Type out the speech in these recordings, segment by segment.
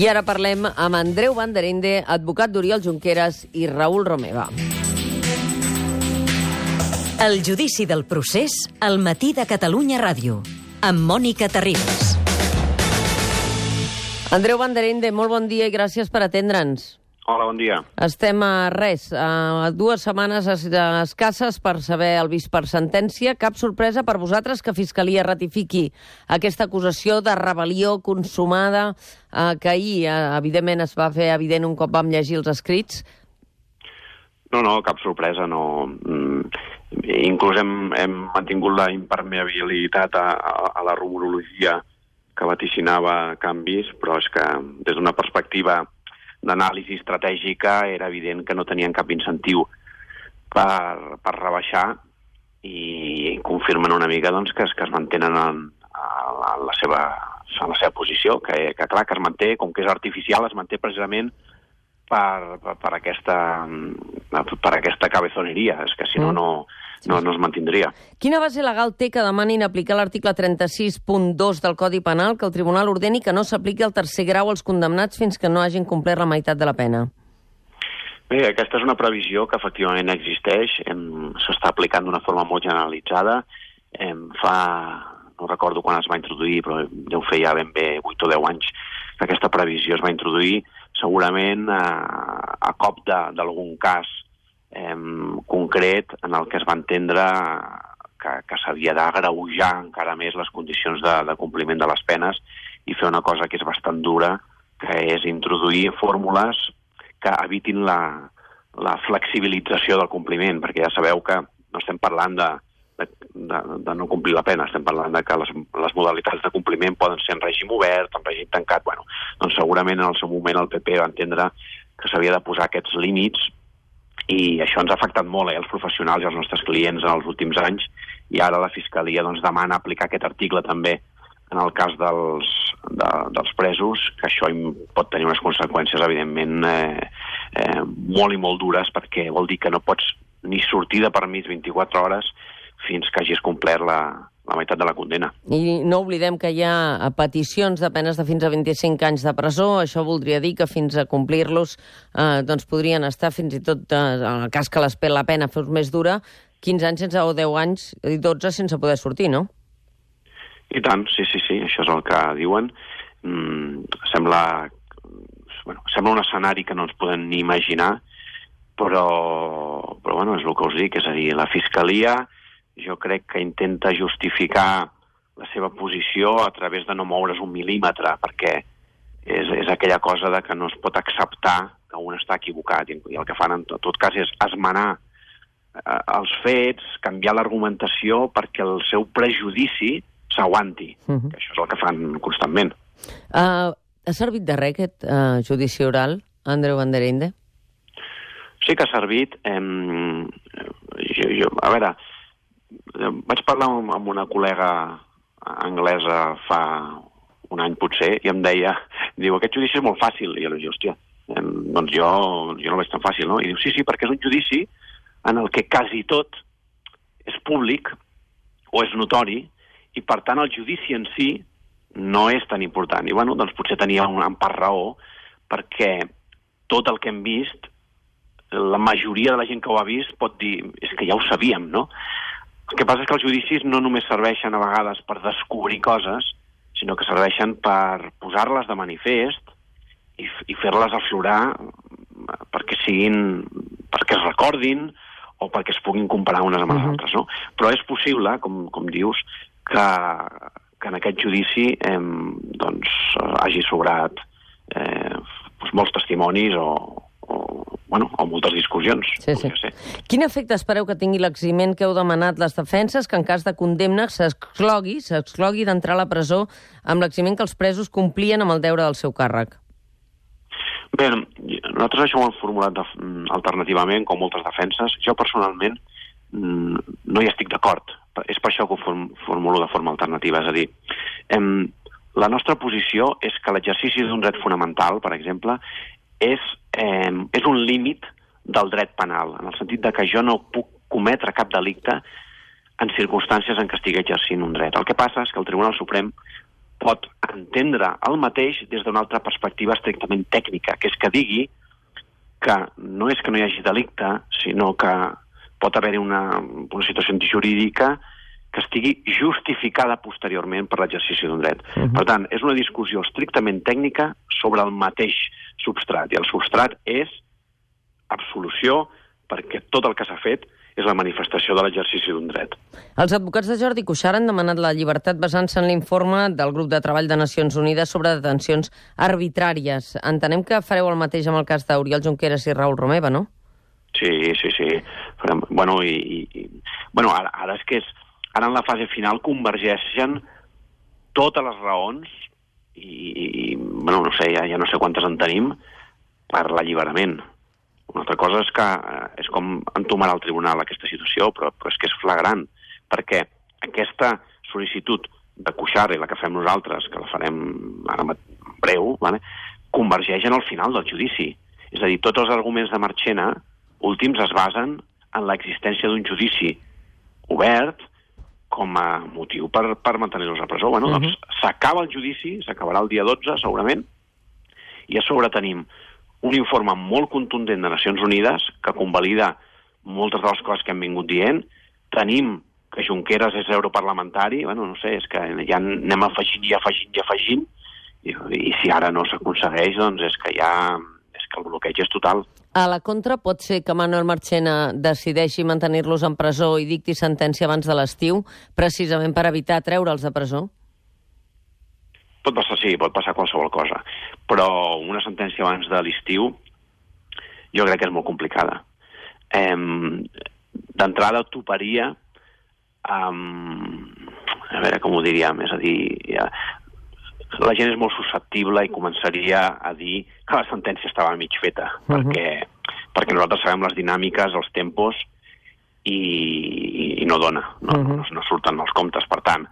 I ara parlem amb Andreu Banderende, advocat d'Oriol Junqueras i Raül Romeva. El judici del procés al matí de Catalunya Ràdio, amb Mònica Terribas. Andreu Banderende, molt bon dia i gràcies per atendre'ns. Hola, bon dia. Estem a res, a dues setmanes es- escasses per saber el vist per sentència. Cap sorpresa per vosaltres que Fiscalia ratifiqui aquesta acusació de rebel·lió consumada eh, que ahir, eh, evidentment, es va fer evident un cop vam llegir els escrits. No, no, cap sorpresa, no. Mm, inclús hem, hem mantingut la impermeabilitat a, a, a la rumorologia que vaticinava canvis, però és que des d'una perspectiva d'anàlisi estratègica era evident que no tenien cap incentiu per, per rebaixar i confirmen una mica doncs, que, es, que es mantenen en, en, la seva, en la seva posició, que, que clar, que es manté, com que és artificial, es manté precisament per, per, per, aquesta, per aquesta cabezoneria. És que si no, no, no, no es mantindria. Quina base legal té que demanin aplicar l'article 36.2 del Codi Penal que el Tribunal ordeni que no s'apliqui el tercer grau als condemnats fins que no hagin complert la meitat de la pena? Bé, aquesta és una previsió que efectivament existeix, s'està aplicant d'una forma molt generalitzada. Em, fa, no recordo quan es va introduir, però deu fer ja ben bé 8 o 10 anys que aquesta previsió es va introduir, segurament a, a cop de- d'algun cas em, concret en el que es va entendre que, que s'havia d'agreujar encara més les condicions de, de compliment de les penes i fer una cosa que és bastant dura, que és introduir fórmules que evitin la, la flexibilització del compliment, perquè ja sabeu que no estem parlant de, de, de, de no complir la pena, estem parlant de que les, les modalitats de compliment poden ser en règim obert, en règim tancat, bueno, doncs segurament en el seu moment el PP va entendre que s'havia de posar aquests límits i això ens ha afectat molt, eh, els professionals i els nostres clients en els últims anys, i ara la Fiscalia doncs, demana aplicar aquest article també en el cas dels, de, dels presos, que això pot tenir unes conseqüències, evidentment, eh, eh, molt i molt dures, perquè vol dir que no pots ni sortir de permís 24 hores fins que hagis complert la, la meitat de la condena. I no oblidem que hi ha peticions de penes de fins a 25 anys de presó. Això voldria dir que fins a complir-los eh, doncs podrien estar fins i tot, eh, en el cas que les, la pena fos més dura, 15 anys sense, o 10 anys i 12 sense poder sortir, no? I tant, sí, sí, sí, això és el que diuen. Mm, sembla, bueno, sembla un escenari que no ens podem ni imaginar, però, però bueno, és el que us dic, és a dir, la Fiscalia jo crec que intenta justificar la seva posició a través de no moure's un mil·límetre, perquè és, és aquella cosa de que no es pot acceptar que un està equivocat, i, el que fan en tot, tot cas és esmenar eh, els fets, canviar l'argumentació perquè el seu prejudici s'aguanti, uh Mhm. -huh. que això és el que fan constantment. Uh, ha servit de res aquest uh, judici oral, Andreu Banderinde? Sí que ha servit. Em, jo, jo, a veure, vaig parlar amb, amb una col·lega anglesa fa un any potser i em deia, diu, aquest judici és molt fàcil. I jo li dic, hòstia, em, doncs jo, jo no el veig tan fàcil, no? I diu, sí, sí, perquè és un judici en el que quasi tot és públic o és notori i, per tant, el judici en si no és tan important. I, bueno, doncs potser tenia un, en part raó perquè tot el que hem vist la majoria de la gent que ho ha vist pot dir és que ja ho sabíem, no? El que passa és que els judicis no només serveixen a vegades per descobrir coses, sinó que serveixen per posar-les de manifest i, i fer-les aflorar perquè siguin, perquè es recordin o perquè es puguin comparar unes amb les Mhm. altres, no? Però és possible, com, com dius, que, que en aquest judici eh, doncs, hagi sobrat eh, doncs molts testimonis o, bueno, o moltes discussions. Sí, sí. ser. Quin efecte espereu que tingui l'eximent que heu demanat les defenses que en cas de condemna s'exclogui s'exclogui d'entrar a la presó amb l'eximent que els presos complien amb el deure del seu càrrec? Bé, nosaltres això ho hem formulat de, mm, alternativament, com moltes defenses. Jo personalment mm, no hi estic d'acord. És per això que ho form, formulo de forma alternativa. És a dir, em, la nostra posició és que l'exercici d'un dret fonamental, per exemple, és, eh, és un límit del dret penal, en el sentit de que jo no puc cometre cap delicte en circumstàncies en què estigui exercint un dret. El que passa és que el Tribunal Suprem pot entendre el mateix des d'una altra perspectiva estrictament tècnica, que és que digui que no és que no hi hagi delicte, sinó que pot haver-hi una, una situació antijurídica que estigui justificada posteriorment per l'exercici d'un dret. Uh -huh. Per tant, és una discussió estrictament tècnica sobre el mateix substrat, i el substrat és absolució perquè tot el que s'ha fet és la manifestació de l'exercici d'un dret. Els advocats de Jordi Cuixart han demanat la llibertat basant-se en l'informe del grup de treball de Nacions Unides sobre detencions arbitràries. Entenem que fareu el mateix amb el cas d'Oriol Junqueras i Raül Romeva, no? Sí, sí, sí. Farem, bueno, i, i, bueno ara, ara és que és, ara en la fase final convergeixen totes les raons i, i bueno, no sé, ja, ja no sé quantes en tenim per l'alliberament. Una altra cosa és que eh, és com entomar al tribunal aquesta situació, però, però és que és flagrant, perquè aquesta sol·licitud de Cuixart i la que fem nosaltres, que la farem ara en breu, vale? convergeix en el final del judici. És a dir, tots els arguments de Marchena últims es basen en l'existència d'un judici obert, com a motiu per, per mantenir-los a presó. Bueno, uh -huh. doncs s'acaba el judici, s'acabarà el dia 12, segurament, i a sobre tenim un informe molt contundent de Nacions Unides que convalida moltes de les coses que hem vingut dient. Tenim que Junqueras és europarlamentari, bueno, no sé, és que ja anem afegint i afegint i afegint, i, i si ara no s'aconsegueix, doncs és que ja és que el bloqueig és total. A la contra, pot ser que Manuel Marchena decideixi mantenir-los en presó i dicti sentència abans de l'estiu, precisament per evitar treure'ls de presó? Pot passar, sí, pot passar qualsevol cosa. Però una sentència abans de l'estiu jo crec que és molt complicada. Eh, D'entrada toparia amb... A veure com ho diríem, és a dir, la gent és molt susceptible i començaria a dir que la sentència estava mig feta, uh -huh. perquè, perquè nosaltres sabem les dinàmiques, els tempos, i, i no dona, no, uh -huh. no, no surten els comptes. Per tant,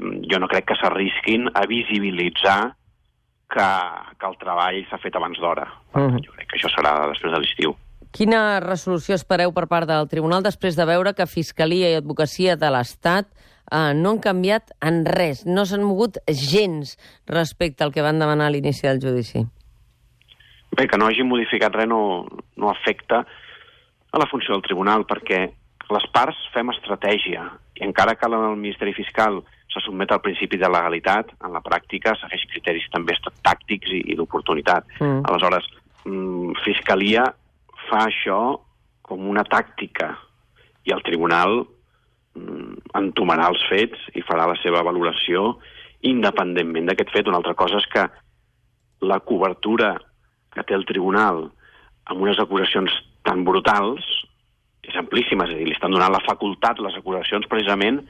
jo no crec que s'arrisquin a visibilitzar que, que el treball s'ha fet abans d'hora. Uh -huh. Jo crec que això serà després de l'estiu. Quina resolució espereu per part del Tribunal després de veure que Fiscalia i Advocacia de l'Estat eh, no han canviat en res, no s'han mogut gens respecte al que van demanar a l'inici del judici. Bé, que no hagi modificat res no, no afecta a la funció del tribunal, perquè les parts fem estratègia, i encara que el Ministeri Fiscal se sotmet al principi de legalitat, en la pràctica segueix criteris també tàctics i, i d'oportunitat. Mm. Aleshores, mm, Fiscalia fa això com una tàctica, i el tribunal entomarà els fets i farà la seva valoració independentment d'aquest fet. Una altra cosa és que la cobertura que té el tribunal amb unes acusacions tan brutals és amplíssima, és a dir, li estan donant la facultat, les acusacions, precisament,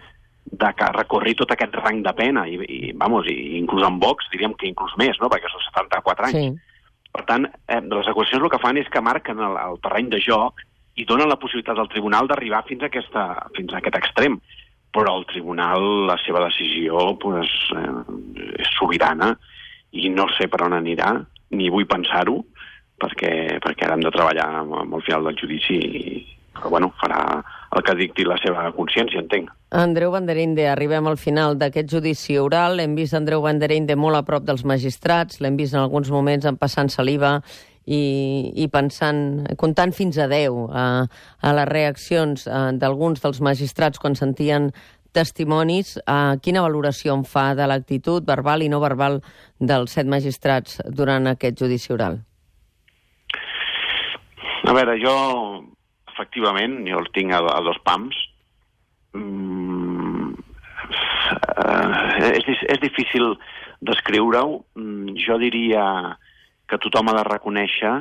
de que recorri tot aquest rang de pena, i, i vamos, i inclús en Vox diríem que inclús més, no?, perquè són 74 anys. Sí. Per tant, eh, les acusacions el que fan és que marquen el, el terreny de joc i donen la possibilitat al tribunal d'arribar fins, a aquesta, fins a aquest extrem. Però el tribunal, la seva decisió, pues, eh, és sobirana i no sé per on anirà, ni vull pensar-ho, perquè, perquè ara hem de treballar amb, amb el final del judici i, però, bueno, farà el que dicti la seva consciència, entenc. Andreu Banderinde, arribem al final d'aquest judici oral. Hem vist Andreu Banderinde molt a prop dels magistrats, l'hem vist en alguns moments en passant saliva i, i pensant, comptant fins a 10 a, a les reaccions d'alguns dels magistrats quan sentien testimonis, a quina valoració en fa de l'actitud verbal i no verbal dels set magistrats durant aquest judici oral? A veure, jo, efectivament, jo el tinc a, a dos pams. Mm, eh, és, és difícil descriure-ho. Mm, jo diria que tothom ha de reconèixer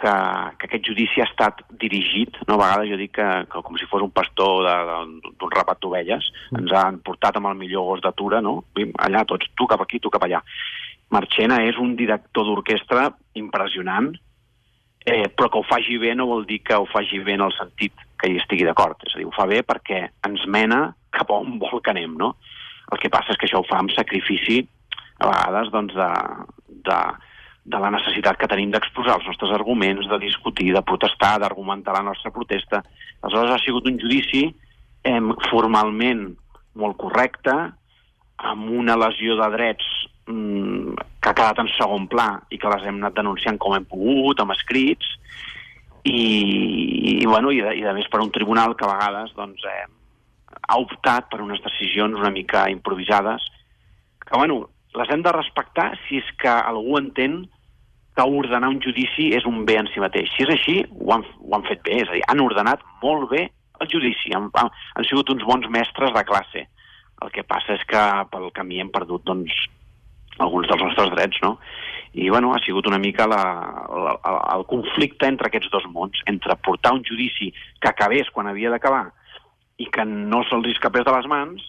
que, que aquest judici ha estat dirigit, no? a vegades jo dic que, que com si fos un pastor d'un rapat d'ovelles, mm. ens han portat amb el millor gos d'atura, no? allà tots, tu cap aquí, tu cap allà. Marchena és un director d'orquestra impressionant, eh, però que ho faci bé no vol dir que ho faci bé en el sentit que hi estigui d'acord. És a dir, ho fa bé perquè ens mena cap a on vol que anem, no? El que passa és que això ho fa amb sacrifici, a vegades, doncs, de, de, de la necessitat que tenim d'exposar els nostres arguments, de discutir, de protestar, d'argumentar la nostra protesta. Aleshores ha sigut un judici eh, formalment molt correcte, amb una lesió de drets mm, que ha quedat en segon pla i que les hem anat denunciant com hem pogut, amb escrits, i, i, bueno, i, de, i de més per un tribunal que a vegades doncs, eh, ha optat per unes decisions una mica improvisades que, bueno, les hem de respectar si és que algú entén que ordenar un judici és un bé en si mateix. Si és així, ho han, ho han fet bé, és a dir, han ordenat molt bé el judici, han, han, han sigut uns bons mestres de classe. El que passa és que pel camí hem perdut doncs, alguns dels nostres drets, no? I, bueno, ha sigut una mica la, la, el conflicte entre aquests dos mons, entre portar un judici que acabés quan havia d'acabar i que no se'ls escapés de les mans,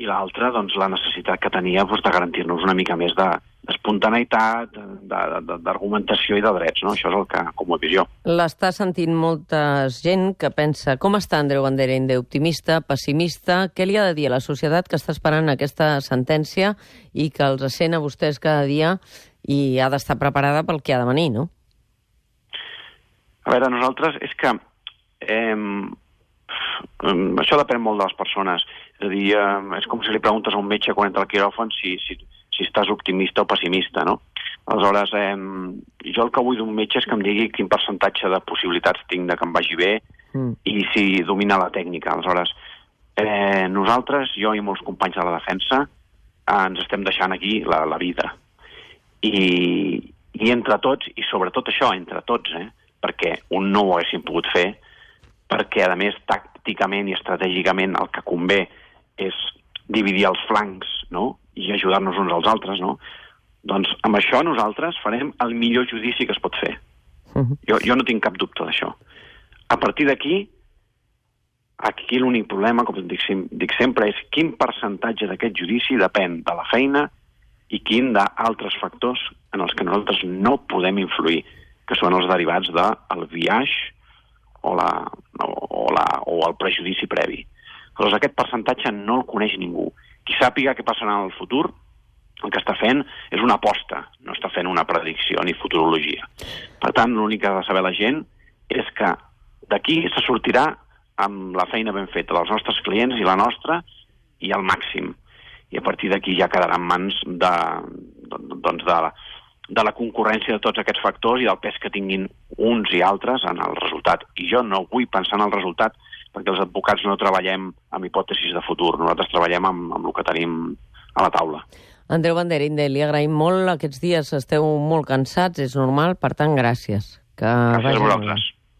i l'altre, doncs, la necessitat que tenia doncs, de garantir-nos una mica més d'espontaneïtat, de, d'argumentació i de drets, no? Això és el que, com a visió. L'està sentint molta gent que pensa com està Andreu Banderinde, optimista, pessimista, què li ha de dir a la societat que està esperant aquesta sentència i que els sent a vostès cada dia i ha d'estar preparada pel que ha de venir, no? A veure, nosaltres és que eh, això depèn molt de les persones. És a dir, eh, és com si li preguntes a un metge quan entra al quiròfan si, si, si estàs optimista o pessimista, no? Aleshores, eh, jo el que vull d'un metge és que em digui quin percentatge de possibilitats tinc de que em vagi bé mm. i si domina la tècnica. Aleshores, eh, nosaltres, jo i molts companys de la defensa, eh, ens estem deixant aquí la, la vida i, i entre tots, i sobretot això, entre tots, eh, perquè un no ho haguéssim pogut fer, perquè, a més, tàcticament i estratègicament el que convé és dividir els flancs no? Ajudar-nos uns als altres, no? Doncs amb això nosaltres farem el millor judici que es pot fer. Uh -huh. jo, jo no tinc cap dubte d'això. A partir d'aquí, aquí l'únic problema, com dic, dic sempre, és quin percentatge d'aquest judici depèn de la feina i quin d'altres factors en els que nosaltres no podem influir, que són els derivats del viatge o, la, o, la, o el prejudici previ. Llavors aquest percentatge no el coneix ningú. Qui sàpiga què passarà en el futur, el que està fent és una aposta, no està fent una predicció ni futurologia. Per tant, l'únic que ha de saber la gent és que d'aquí se sortirà amb la feina ben feta dels nostres clients i la nostra i al màxim i a partir d'aquí ja quedarà en mans de, doncs de, de la concurrència de tots aquests factors i del pes que tinguin uns i altres en el resultat. I jo no vull pensar en el resultat perquè els advocats no treballem amb hipòtesis de futur, nosaltres treballem amb, amb el que tenim a la taula. Andreu Banderinde, li agraïm molt. Aquests dies esteu molt cansats, és normal, per tant, gràcies. Que gràcies a vosaltres.